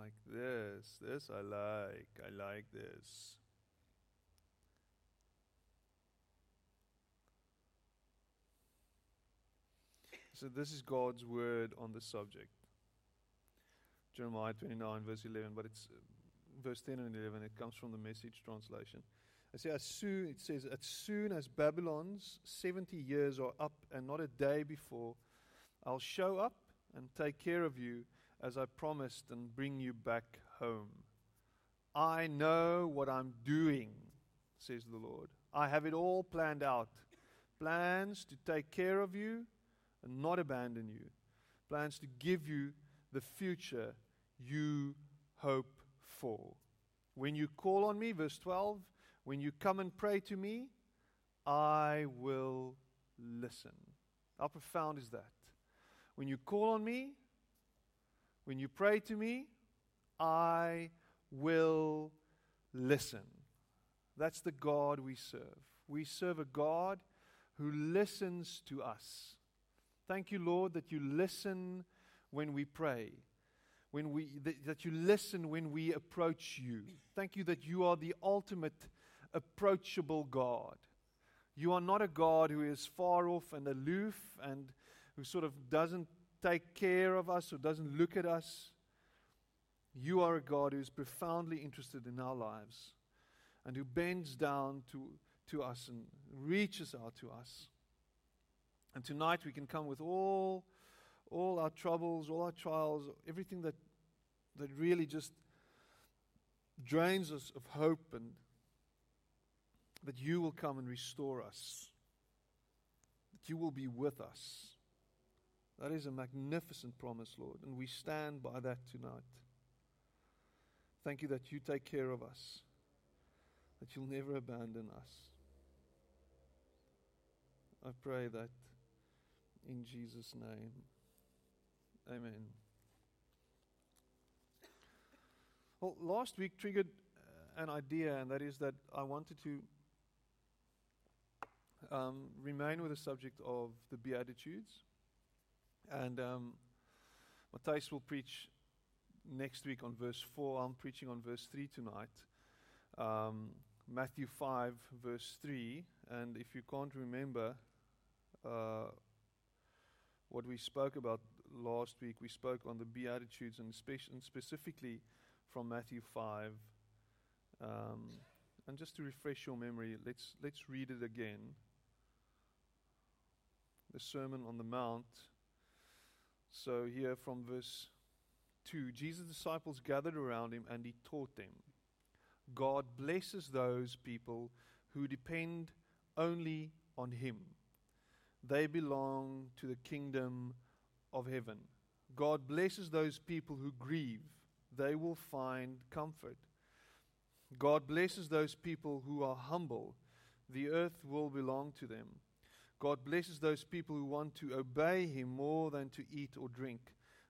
like this. This I like. I like this. So, this is God's word on the subject. Jeremiah 29, verse 11, but it's uh, verse 10 and 11. It comes from the message translation. I say, as soon, it says, as soon as Babylon's 70 years are up and not a day before, I'll show up and take care of you as I promised and bring you back home. I know what I'm doing, says the Lord. I have it all planned out. Plans to take care of you and not abandon you. Plans to give you the future you hope for. When you call on me, verse 12, when you come and pray to me, I will listen. How profound is that? When you call on me, when you pray to me, I will listen. That's the God we serve. We serve a God who listens to us. Thank you, Lord, that you listen when we pray, when we, that, that you listen when we approach you. Thank you that you are the ultimate approachable God. You are not a God who is far off and aloof and who sort of doesn't take care of us or doesn't look at us. You are a God who is profoundly interested in our lives and who bends down to, to us and reaches out to us. And tonight we can come with all, all our troubles, all our trials, everything that, that really just drains us of hope and that you will come and restore us, that you will be with us. That is a magnificent promise, Lord, and we stand by that tonight. Thank you that you take care of us, that you'll never abandon us. I pray that in Jesus' name. Amen. Well, last week triggered uh, an idea, and that is that I wanted to um, remain with the subject of the Beatitudes. And um, Matthias will preach next week on verse 4. I'm preaching on verse 3 tonight. Um, Matthew 5, verse 3. And if you can't remember uh, what we spoke about last week, we spoke on the Beatitudes and, spe- and specifically from Matthew 5. Um, and just to refresh your memory, let's, let's read it again. The Sermon on the Mount. So, here from verse 2 Jesus' disciples gathered around him and he taught them God blesses those people who depend only on him. They belong to the kingdom of heaven. God blesses those people who grieve. They will find comfort. God blesses those people who are humble. The earth will belong to them. God blesses those people who want to obey Him more than to eat or drink.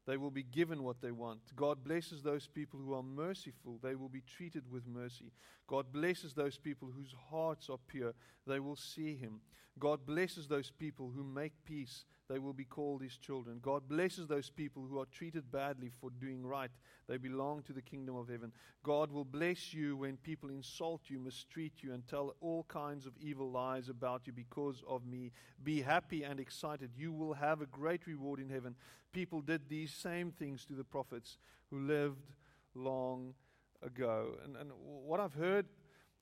They will be given what they want. God blesses those people who are merciful. They will be treated with mercy. God blesses those people whose hearts are pure. They will see Him. God blesses those people who make peace. They will be called His children. God blesses those people who are treated badly for doing right. They belong to the kingdom of heaven. God will bless you when people insult you, mistreat you, and tell all kinds of evil lies about you because of me. Be happy and excited. You will have a great reward in heaven. People did these same things to the prophets who lived long ago. And, and what I've heard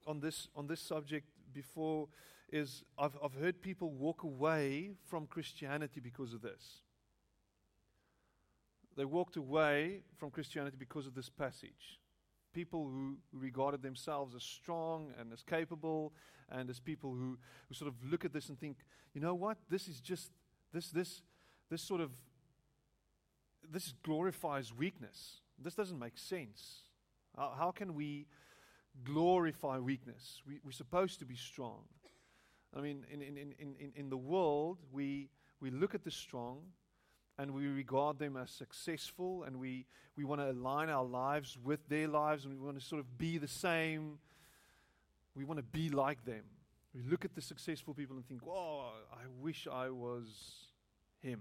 on this, on this subject before is I've, I've heard people walk away from Christianity because of this. They walked away from Christianity because of this passage. People who regarded themselves as strong and as capable, and as people who, who sort of look at this and think, you know what, this is just, this, this, this sort of this glorifies weakness. This doesn't make sense. How, how can we glorify weakness? We, we're supposed to be strong. I mean, in, in, in, in, in the world, we, we look at the strong and we regard them as successful and we, we want to align our lives with their lives and we want to sort of be the same. We want to be like them. We look at the successful people and think, oh, I wish I was him.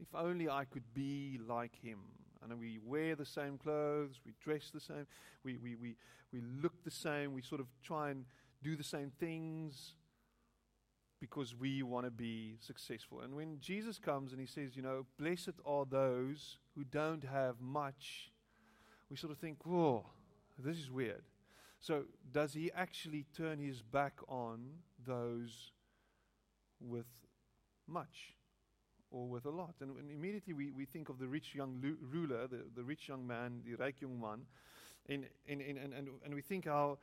If only I could be like him. And we wear the same clothes, we dress the same, we, we, we, we look the same, we sort of try and do the same things because we want to be successful. And when Jesus comes and he says, you know, blessed are those who don't have much, we sort of think, whoa, this is weird. So, does he actually turn his back on those with much or with a lot? And, and immediately we, we think of the rich young lu- ruler, the, the rich young man, the rijk young man, and, and, and, and, and we think how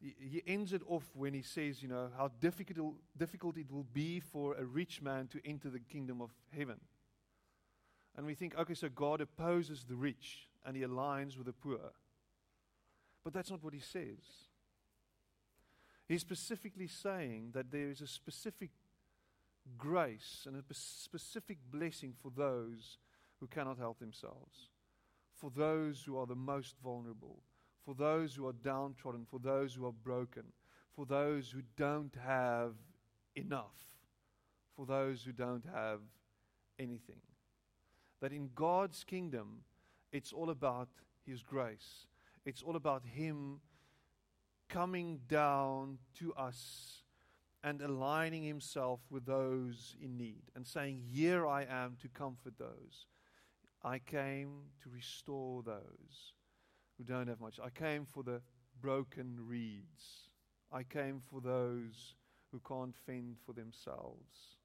he ends it off when he says, you know, how difficult, difficult it will be for a rich man to enter the kingdom of heaven. And we think, okay, so God opposes the rich and he aligns with the poor. But that's not what he says. He's specifically saying that there is a specific grace and a specific blessing for those who cannot help themselves, for those who are the most vulnerable, for those who are downtrodden, for those who are broken, for those who don't have enough, for those who don't have anything. That in God's kingdom, it's all about His grace. It's all about Him coming down to us and aligning Himself with those in need and saying, Here I am to comfort those. I came to restore those who don't have much. I came for the broken reeds. I came for those who can't fend for themselves.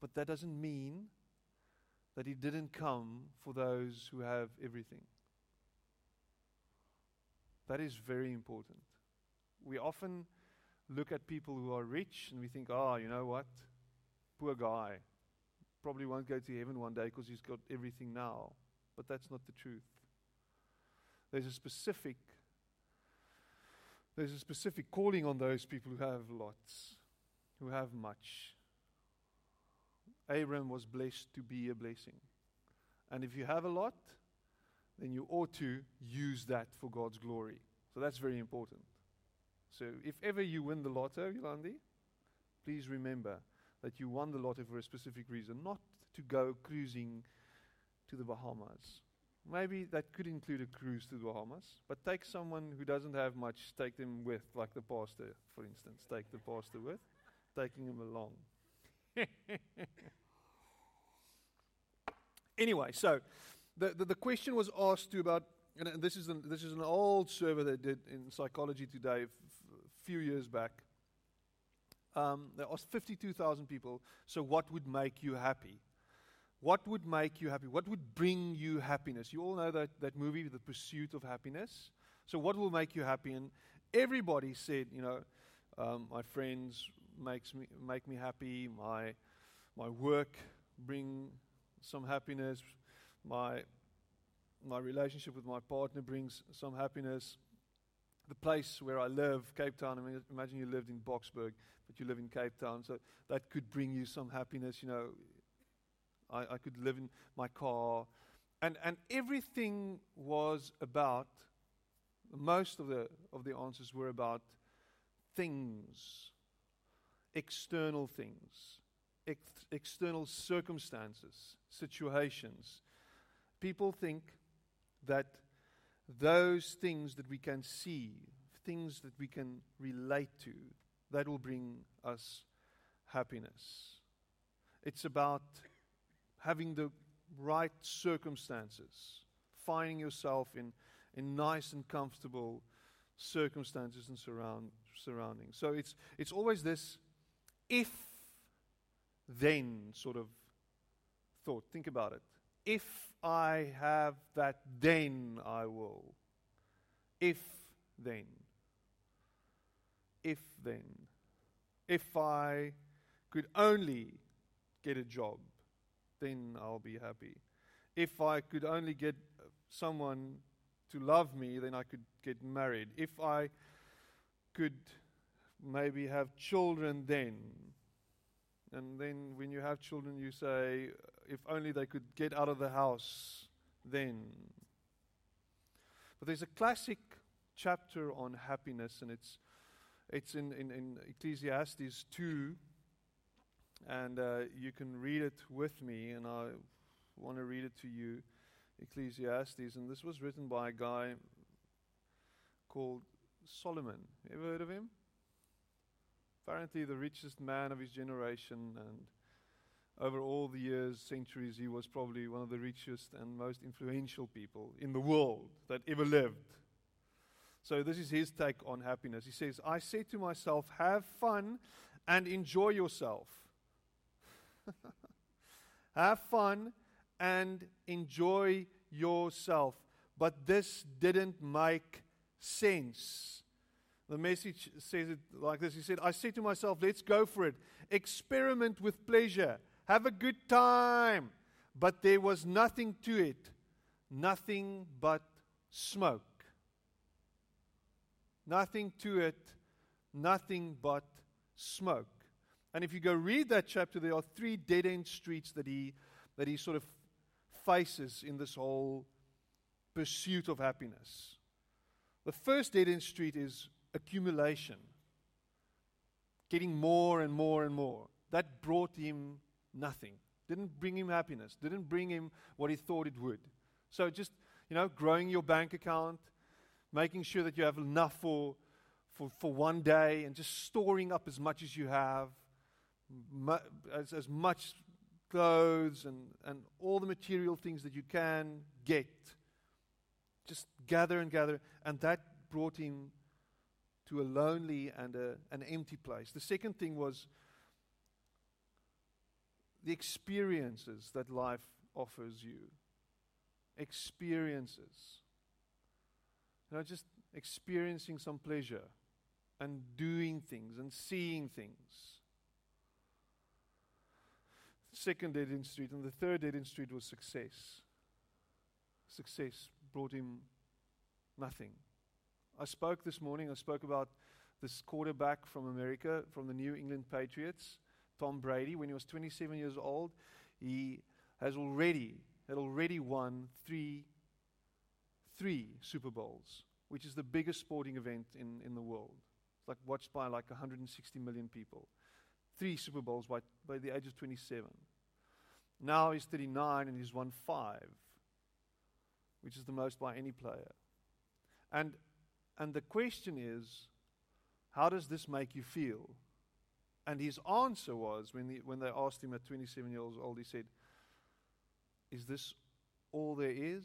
But that doesn't mean that he didn't come for those who have everything. That is very important. We often look at people who are rich and we think, oh, you know what? Poor guy. Probably won't go to heaven one day because he's got everything now. But that's not the truth. There's a specific there's a specific calling on those people who have lots, who have much. Abram was blessed to be a blessing. And if you have a lot, then you ought to use that for God's glory. So that's very important. So if ever you win the lotto, Yolandi, please remember that you won the lotto for a specific reason, not to go cruising to the Bahamas Maybe that could include a cruise to the Bahamas, but take someone who doesn't have much, take them with, like the pastor, for instance. Take the pastor with, taking him along. anyway, so the, the, the, question was asked to about, and this is, an, this is an old survey they did in Psychology Today a few years back. Um, they asked 52,000 people, so what would make you happy? What would make you happy? What would bring you happiness? You all know that, that movie, The Pursuit of Happiness. So, what will make you happy? And everybody said, you know, um, my friends makes me make me happy. My my work bring some happiness. My my relationship with my partner brings some happiness. The place where I live, Cape Town. I mean, imagine you lived in Boksburg, but you live in Cape Town, so that could bring you some happiness. You know, I, I could live in my car. And, and everything was about, most of the, of the answers were about things, external things, ex- external circumstances, situations. People think that those things that we can see, things that we can relate to, that will bring us happiness. It's about having the right circumstances, finding yourself in, in nice and comfortable circumstances and surround, surroundings. So it's, it's always this if then sort of thought. Think about it. If I have that, then I will. If then. If then. If I could only get a job then I'll be happy. If I could only get someone to love me, then I could get married. If I could maybe have children, then. And then when you have children, you say, if only they could get out of the house, then. But there's a classic chapter on happiness, and it's, it's in, in, in Ecclesiastes 2 and uh, you can read it with me, and I want to read it to you. Ecclesiastes, and this was written by a guy called Solomon. You Ever heard of him? Apparently, the richest man of his generation, and over all the years, centuries, he was probably one of the richest and most influential people in the world that ever lived. So, this is his take on happiness. He says, I say to myself, have fun and enjoy yourself. have fun and enjoy yourself. But this didn't make sense. The message says it like this He said, I said to myself, let's go for it. Experiment with pleasure. Have a good time. But there was nothing to it, nothing but smoke. Nothing to it, nothing but smoke. And if you go read that chapter, there are three dead end streets that he, that he sort of faces in this whole pursuit of happiness. The first dead end street is accumulation, getting more and more and more. That brought him nothing, didn't bring him happiness, didn't bring him what he thought it would. So just, you know, growing your bank account, making sure that you have enough for, for, for one day, and just storing up as much as you have, as, as much clothes and, and all the material things that you can get. Just gather and gather. And that brought him to a lonely and a, an empty place. The second thing was the experiences that life offers you. Experiences. You know, just experiencing some pleasure and doing things and seeing things. Second dead end street, and the third dead end street was success. Success brought him nothing. I spoke this morning, I spoke about this quarterback from America, from the New England Patriots, Tom Brady. When he was 27 years old, he has already had already won three, three Super Bowls, which is the biggest sporting event in, in the world. It's like watched by like 160 million people. Three Super Bowls by, by the age of 27. Now he's 39 and he's won five, which is the most by any player. And and the question is, how does this make you feel? And his answer was, when, the, when they asked him at 27 years old, he said, Is this all there is?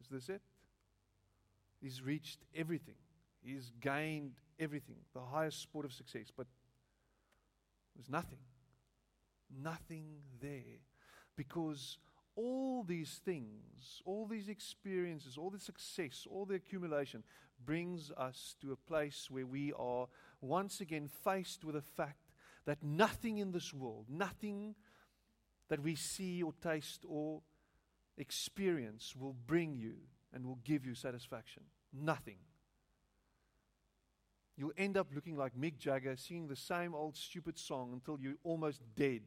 Is this it? He's reached everything. He's gained everything, the highest sport of success, but there's nothing. Nothing there. Because all these things, all these experiences, all the success, all the accumulation brings us to a place where we are once again faced with the fact that nothing in this world, nothing that we see or taste or experience will bring you and will give you satisfaction. Nothing. You'll end up looking like Mick Jagger singing the same old stupid song until you're almost dead.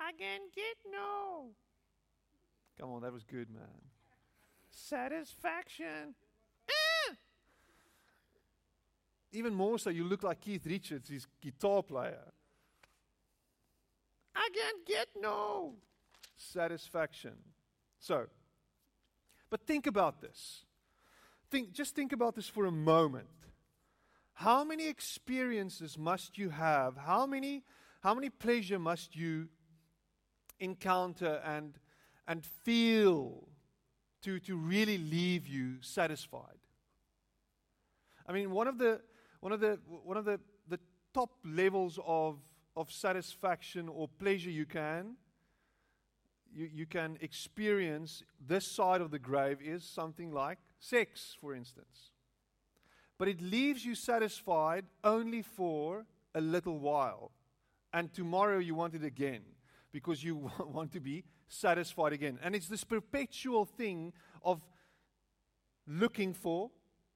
I can't get no Come on, that was good, man. Satisfaction. Eh! Even more so, you look like Keith Richards, his guitar player. I can't get no satisfaction. So, but think about this. Think, just think about this for a moment. How many experiences must you have? How many, how many pleasure must you encounter and and feel to, to really leave you satisfied. I mean, one of the, one of the, one of the, the top levels of, of satisfaction or pleasure you can, you, you can experience this side of the grave is something like sex, for instance. But it leaves you satisfied only for a little while. And tomorrow you want it again because you want to be satisfied again. And it's this perpetual thing of looking for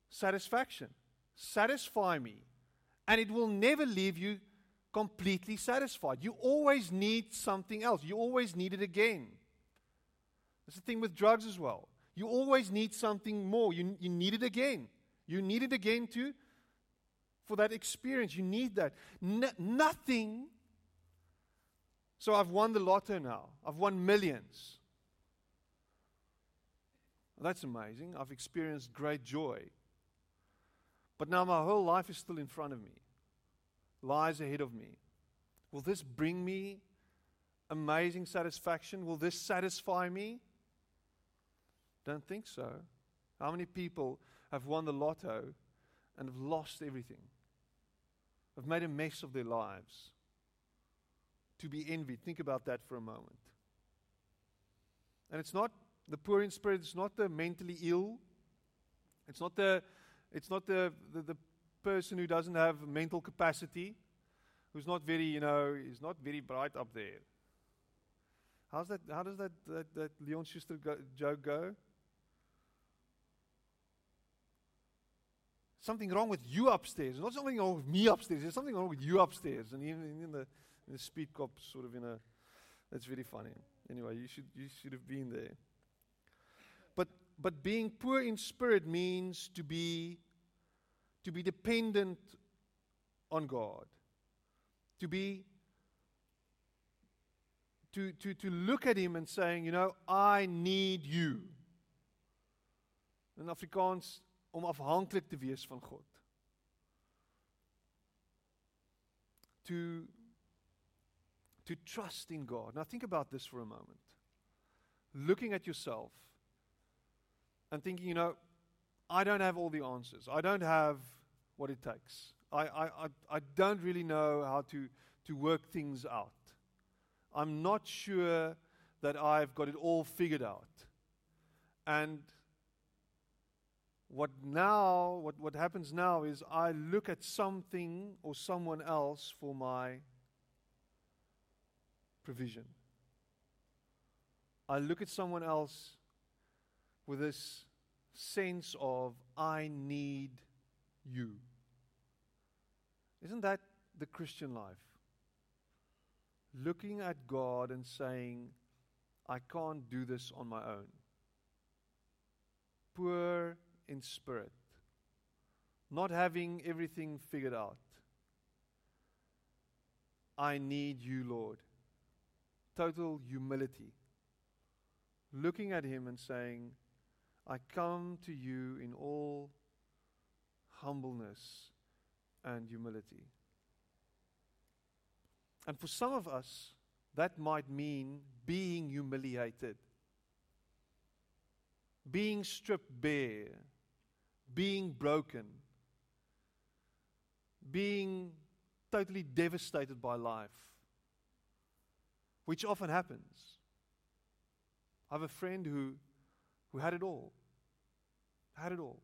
satisfaction. Satisfy me. And it will never leave you completely satisfied. You always need something else. You always need it again. That's the thing with drugs as well. You always need something more. You, you need it again. You need it again too for that experience. You need that. nothing so I've won the lotto now. I've won millions. That's amazing. I've experienced great joy. But now my whole life is still in front of me, lies ahead of me. Will this bring me amazing satisfaction? Will this satisfy me? Don't think so. How many people have won the lotto and have lost everything? Have made a mess of their lives? To be envied. Think about that for a moment. And it's not the poor in spirit, it's not the mentally ill. It's not the it's not the, the, the person who doesn't have mental capacity, who's not very, you know, he's not very bright up there. How's that, how does that, that, that Leon Schuster go, joke go? Something wrong with you upstairs. Not something wrong with me upstairs. There's something wrong with you upstairs. And even in the, in the speed cop, sort of in a. That's very funny. Anyway, you should, you should have been there. But, but being poor in spirit means to be, to be dependent on God. To be to, to, to look at him and saying, you know, I need you. In Afrikaans om afhanklik te wees van God. To to trust in God. Now think about this for a moment. Looking at yourself and thinking, you know, I don't have all the answers. I don't have what it takes. I, I, I, I don't really know how to, to work things out. I'm not sure that I've got it all figured out. And what now, what, what happens now is I look at something or someone else for my provision. I look at someone else with this sense of, I need you. Isn't that the Christian life? looking at God and saying, I can't do this on my own. Poor in spirit, not having everything figured out. I need you, Lord. Total humility. Looking at Him and saying, I come to you in all humbleness and humility. And for some of us, that might mean being humiliated, being stripped bare, being broken, being totally devastated by life, which often happens. I have a friend who, who had it all, had it all.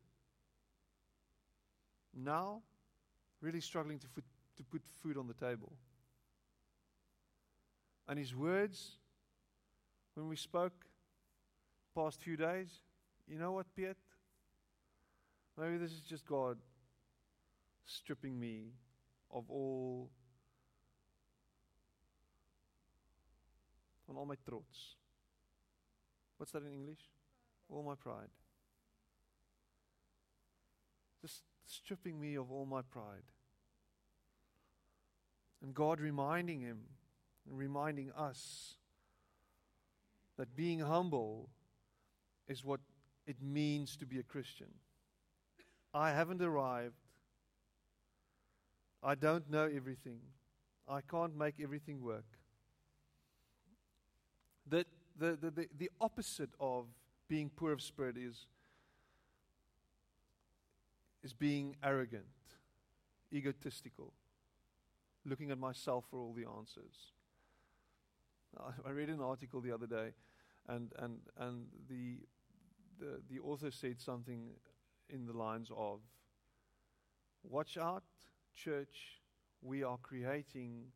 Now, really struggling to, foot, to put food on the table. And his words, when we spoke past few days, you know what, Piet? Maybe this is just God stripping me of all on all my throats. What's that in English? All my pride. Just stripping me of all my pride. And God reminding him and reminding us that being humble is what it means to be a Christian. I haven't arrived. I don't know everything. I can't make everything work. The, the, the, the, the opposite of being poor of spirit is, is being arrogant, egotistical, looking at myself for all the answers. I read an article the other day, and, and, and the, the, the author said something in the lines of Watch out, church, we are creating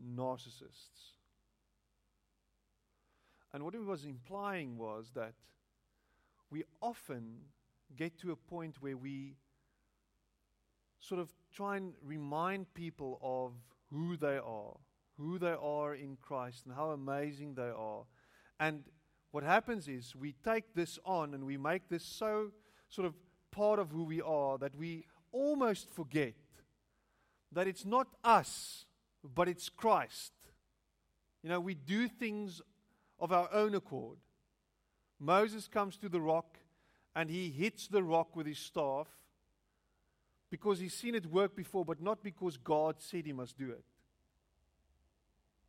narcissists. And what he was implying was that we often get to a point where we sort of try and remind people of who they are who they are in Christ and how amazing they are. And what happens is we take this on and we make this so sort of part of who we are that we almost forget that it's not us, but it's Christ. You know, we do things of our own accord. Moses comes to the rock and he hits the rock with his staff because he's seen it work before, but not because God said he must do it.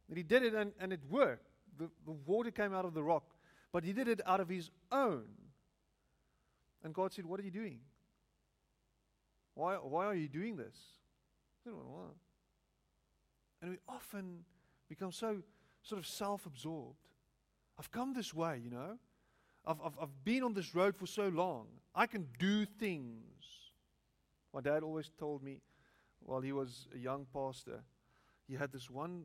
And he did it and, and it worked. The, the water came out of the rock, but he did it out of his own. And God said, What are you doing? Why, why are you doing this? And we often become so sort of self absorbed. I've come this way, you know. I've, I've, I've been on this road for so long. I can do things. My dad always told me while he was a young pastor, he had this one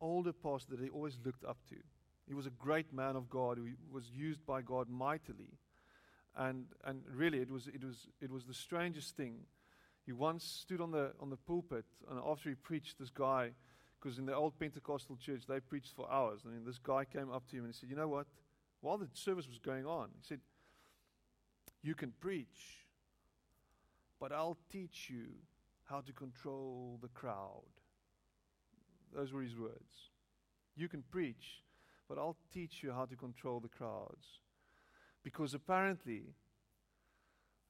older pastor that he always looked up to. He was a great man of God who was used by God mightily. And, and really, it was, it, was, it was the strangest thing. He once stood on the, on the pulpit, and after he preached, this guy, because in the old Pentecostal church, they preached for hours. And this guy came up to him and he said, You know what? While the service was going on, he said, You can preach, but I'll teach you how to control the crowd. Those were his words. You can preach, but I'll teach you how to control the crowds. Because apparently,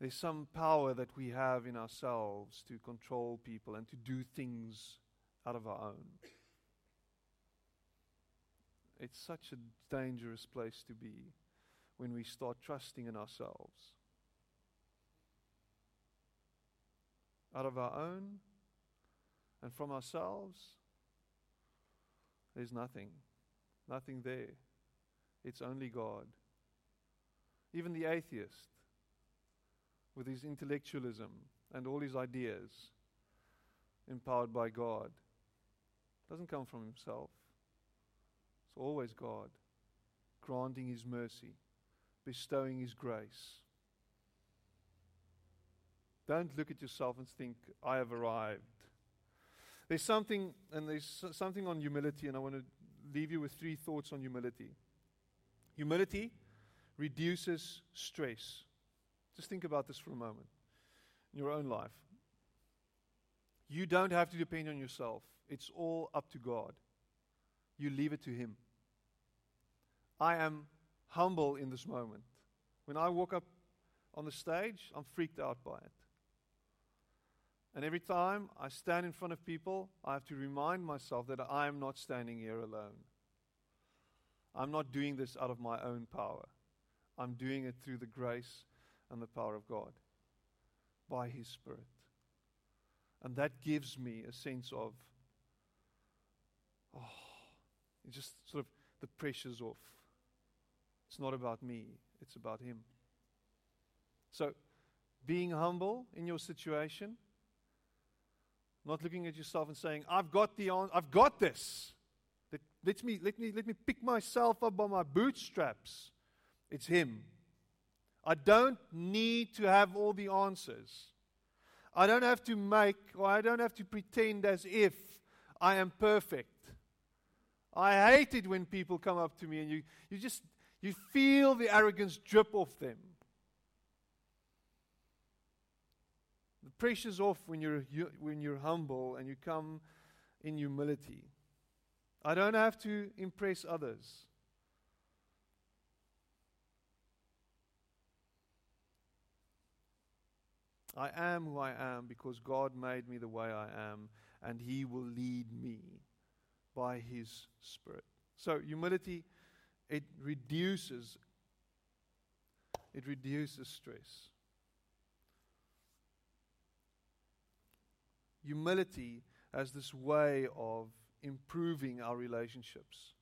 there's some power that we have in ourselves to control people and to do things out of our own. It's such a dangerous place to be when we start trusting in ourselves. Out of our own and from ourselves, there's nothing. Nothing there. It's only God. Even the atheist, with his intellectualism and all his ideas, empowered by God, doesn't come from himself. It's always God granting his mercy, bestowing his grace. Don't look at yourself and think, I have arrived. There's something, and there's something on humility, and I want to leave you with three thoughts on humility. Humility reduces stress. Just think about this for a moment in your own life. You don't have to depend on yourself, it's all up to God. You leave it to Him. I am humble in this moment. When I walk up on the stage, I'm freaked out by it. And every time I stand in front of people, I have to remind myself that I am not standing here alone. I'm not doing this out of my own power. I'm doing it through the grace and the power of God by His Spirit. And that gives me a sense of, oh, just sort of the pressure's off. It's not about me, it's about Him. So, being humble in your situation, not looking at yourself and saying, I've got the on- I've got this. Let, let, me, let, me, let me pick myself up by my bootstraps. It's Him. I don't need to have all the answers. I don't have to make, or I don't have to pretend as if I am perfect. I hate it when people come up to me and you, you just you feel the arrogance drip off them. The pressure's off when you're, you, when you're humble and you come in humility. I don't have to impress others. I am who I am because God made me the way I am, and He will lead me by His Spirit. So, humility, it reduces, it reduces stress. Humility has this way of improving our relationships.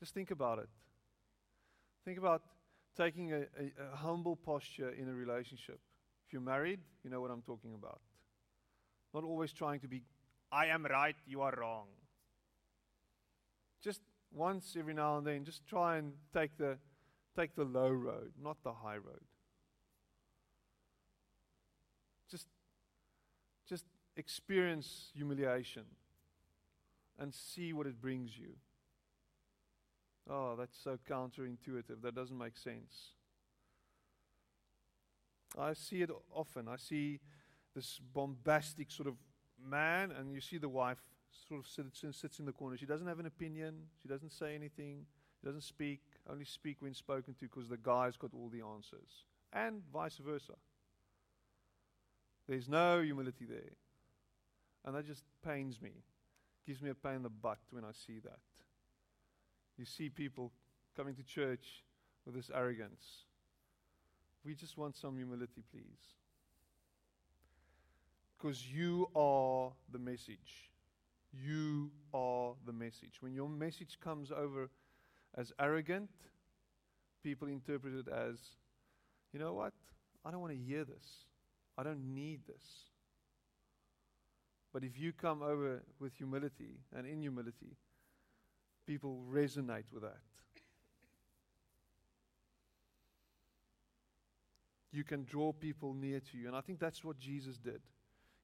Just think about it. Think about taking a, a, a humble posture in a relationship you're married, you know what I'm talking about. Not always trying to be, I am right, you are wrong. Just once every now and then, just try and take the, take the low road, not the high road. Just, just experience humiliation and see what it brings you. Oh, that's so counterintuitive. That doesn't make sense. I see it often. I see this bombastic sort of man, and you see the wife sort of sits sits in the corner. She doesn't have an opinion. She doesn't say anything. She doesn't speak. only speak when spoken to because the guy's got all the answers. And vice versa. There's no humility there. And that just pains me. Gives me a pain in the butt when I see that. You see people coming to church with this arrogance. We just want some humility, please. Because you are the message. You are the message. When your message comes over as arrogant, people interpret it as, you know what? I don't want to hear this. I don't need this. But if you come over with humility and in humility, people resonate with that. You can draw people near to you. And I think that's what Jesus did.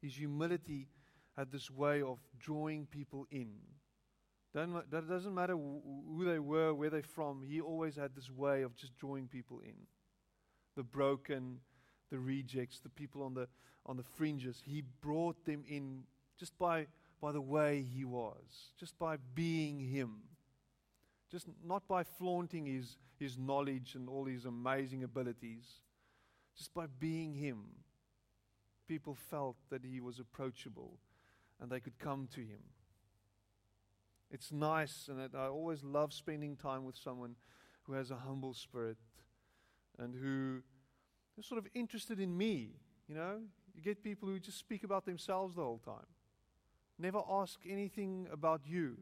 His humility had this way of drawing people in. That doesn't matter who they were, where they're from, he always had this way of just drawing people in. The broken, the rejects, the people on the, on the fringes. He brought them in just by, by the way he was, just by being him. Just not by flaunting his, his knowledge and all his amazing abilities, just by being him. People felt that he was approachable and they could come to him. It's nice, and I always love spending time with someone who has a humble spirit and who is sort of interested in me. You know, you get people who just speak about themselves the whole time, never ask anything about you,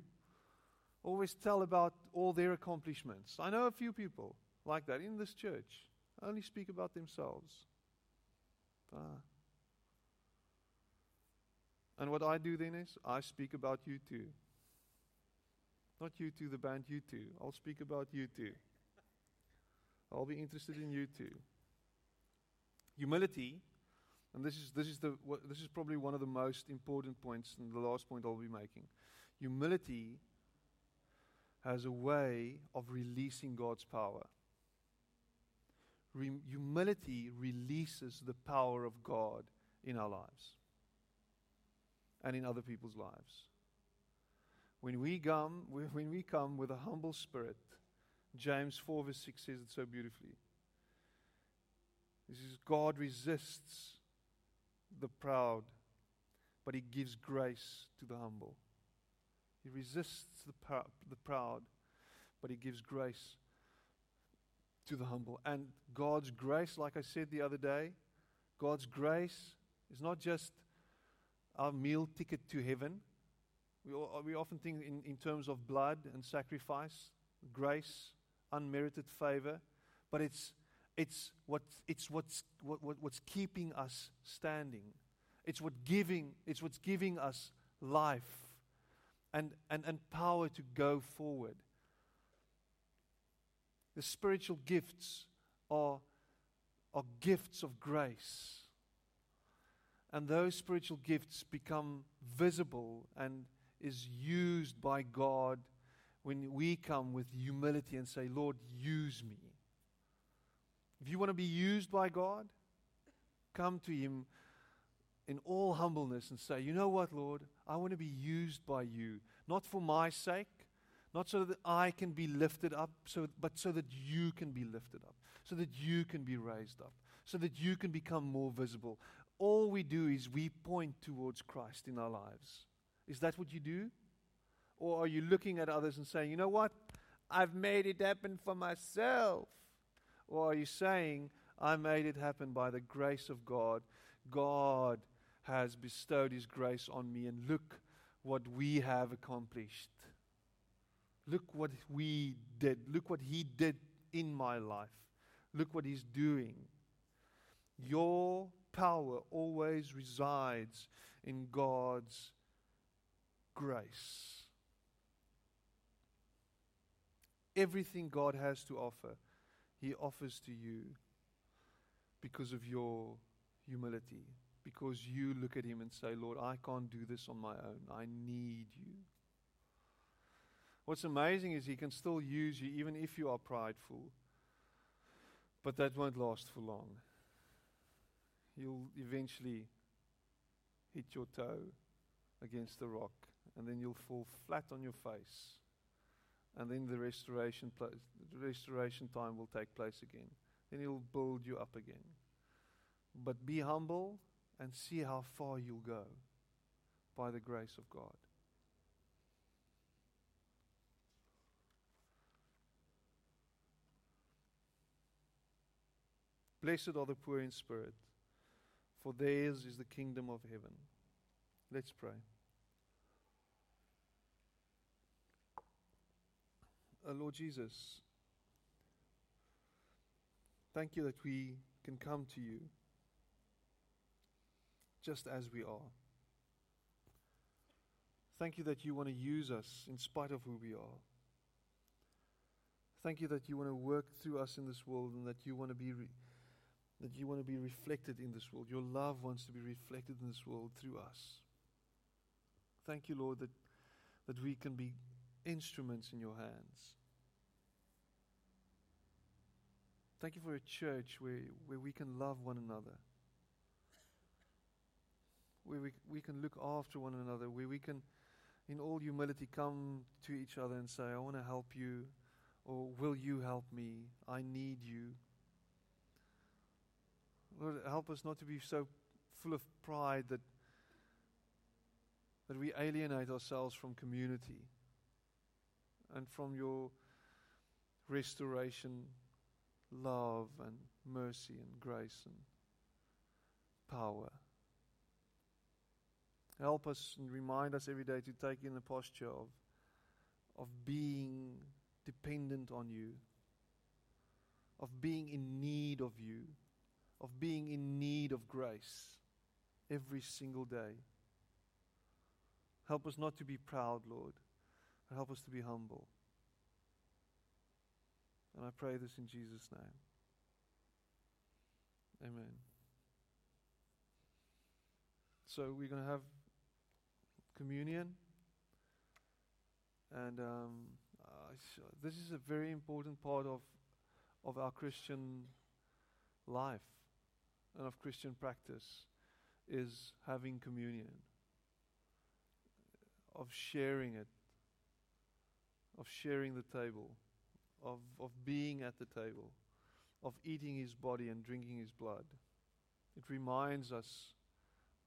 always tell about all their accomplishments. I know a few people like that in this church, only speak about themselves. And what I do then is I speak about you too. Not you two, the band U2. I'll speak about you too. I'll be interested in you too. Humility, and this is, this, is the, this is probably one of the most important points, and the last point I'll be making. Humility has a way of releasing God's power. Re- humility releases the power of God in our lives and in other people's lives. When we come, when we come with a humble spirit, James 4 verse 6 says it so beautifully. This is God resists the proud, but he gives grace to the humble. He resists the, the proud, but he gives grace to the humble. And God's grace, like I said the other day, God's grace is not just our meal ticket to heaven. We, all, we often think in, in terms of blood and sacrifice, grace, unmerited favor, but it's, it's, what, it's what's, what, what, what's keeping us standing. It's, what giving, it's what's giving us life and, and, and power to go forward. The spiritual gifts are, are gifts of grace. And those spiritual gifts become visible and is used by God when we come with humility and say, Lord, use me. If you want to be used by God, come to Him in all humbleness and say, You know what, Lord? I want to be used by you, not for my sake, not so that I can be lifted up, so, but so that you can be lifted up, so that you can be raised up, so that you can become more visible. All we do is we point towards Christ in our lives. Is that what you do? Or are you looking at others and saying, you know what? I've made it happen for myself. Or are you saying, I made it happen by the grace of God? God has bestowed His grace on me, and look what we have accomplished. Look what we did. Look what He did in my life. Look what He's doing. Your power always resides in God's grace. Everything God has to offer, He offers to you because of your humility, because you look at Him and say, Lord, I can't do this on my own. I need you. What's amazing is He can still use you even if you are prideful, but that won't last for long. You'll eventually hit your toe against the rock and then you'll fall flat on your face and then the restoration, pla- the restoration time will take place again. Then He'll build you up again. But be humble and see how far you'll go by the grace of God. Blessed are the poor in spirit, for theirs is the kingdom of heaven. Let's pray. Lord Jesus, thank you that we can come to you just as we are. Thank you that you want to use us in spite of who we are. Thank you that you want to work through us in this world and that you want to be re- that you want to be reflected in this world. Your love wants to be reflected in this world through us. Thank you, Lord, that, that we can be instruments in your hands. Thank you for a church where, where we can love one another, where we, we can look after one another, where we can, in all humility, come to each other and say, I want to help you, or will you help me? I need you. Lord, help us not to be so full of pride that, that we alienate ourselves from community and from your restoration, love, and mercy, and grace, and power. Help us and remind us every day to take in the posture of, of being dependent on you, of being in need of you of being in need of grace every single day. Help us not to be proud, Lord. but Help us to be humble. And I pray this in Jesus' name. Amen. So we're going to have communion. And um, uh, this is a very important part of, of our Christian life and of Christian practice is having communion, of sharing it, of sharing the table, of, of being at the table, of eating his body and drinking his blood. It reminds us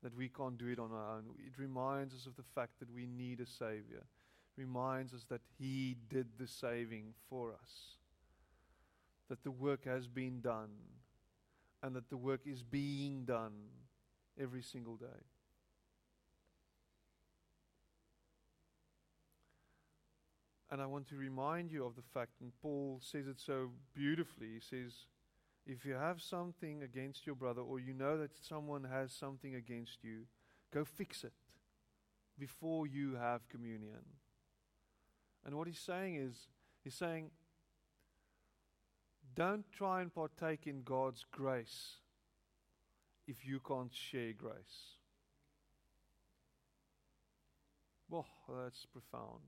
that we can't do it on our own. It reminds us of the fact that we need a Savior. It reminds us that He did the saving for us, that the work has been done and that the work is being done every single day. And I want to remind you of the fact, and Paul says it so beautifully. He says, if you have something against your brother, or you know that someone has something against you, go fix it before you have communion. And what he's saying is, he's saying, don't try and partake in God's grace if you can't share grace. Well, that's profound.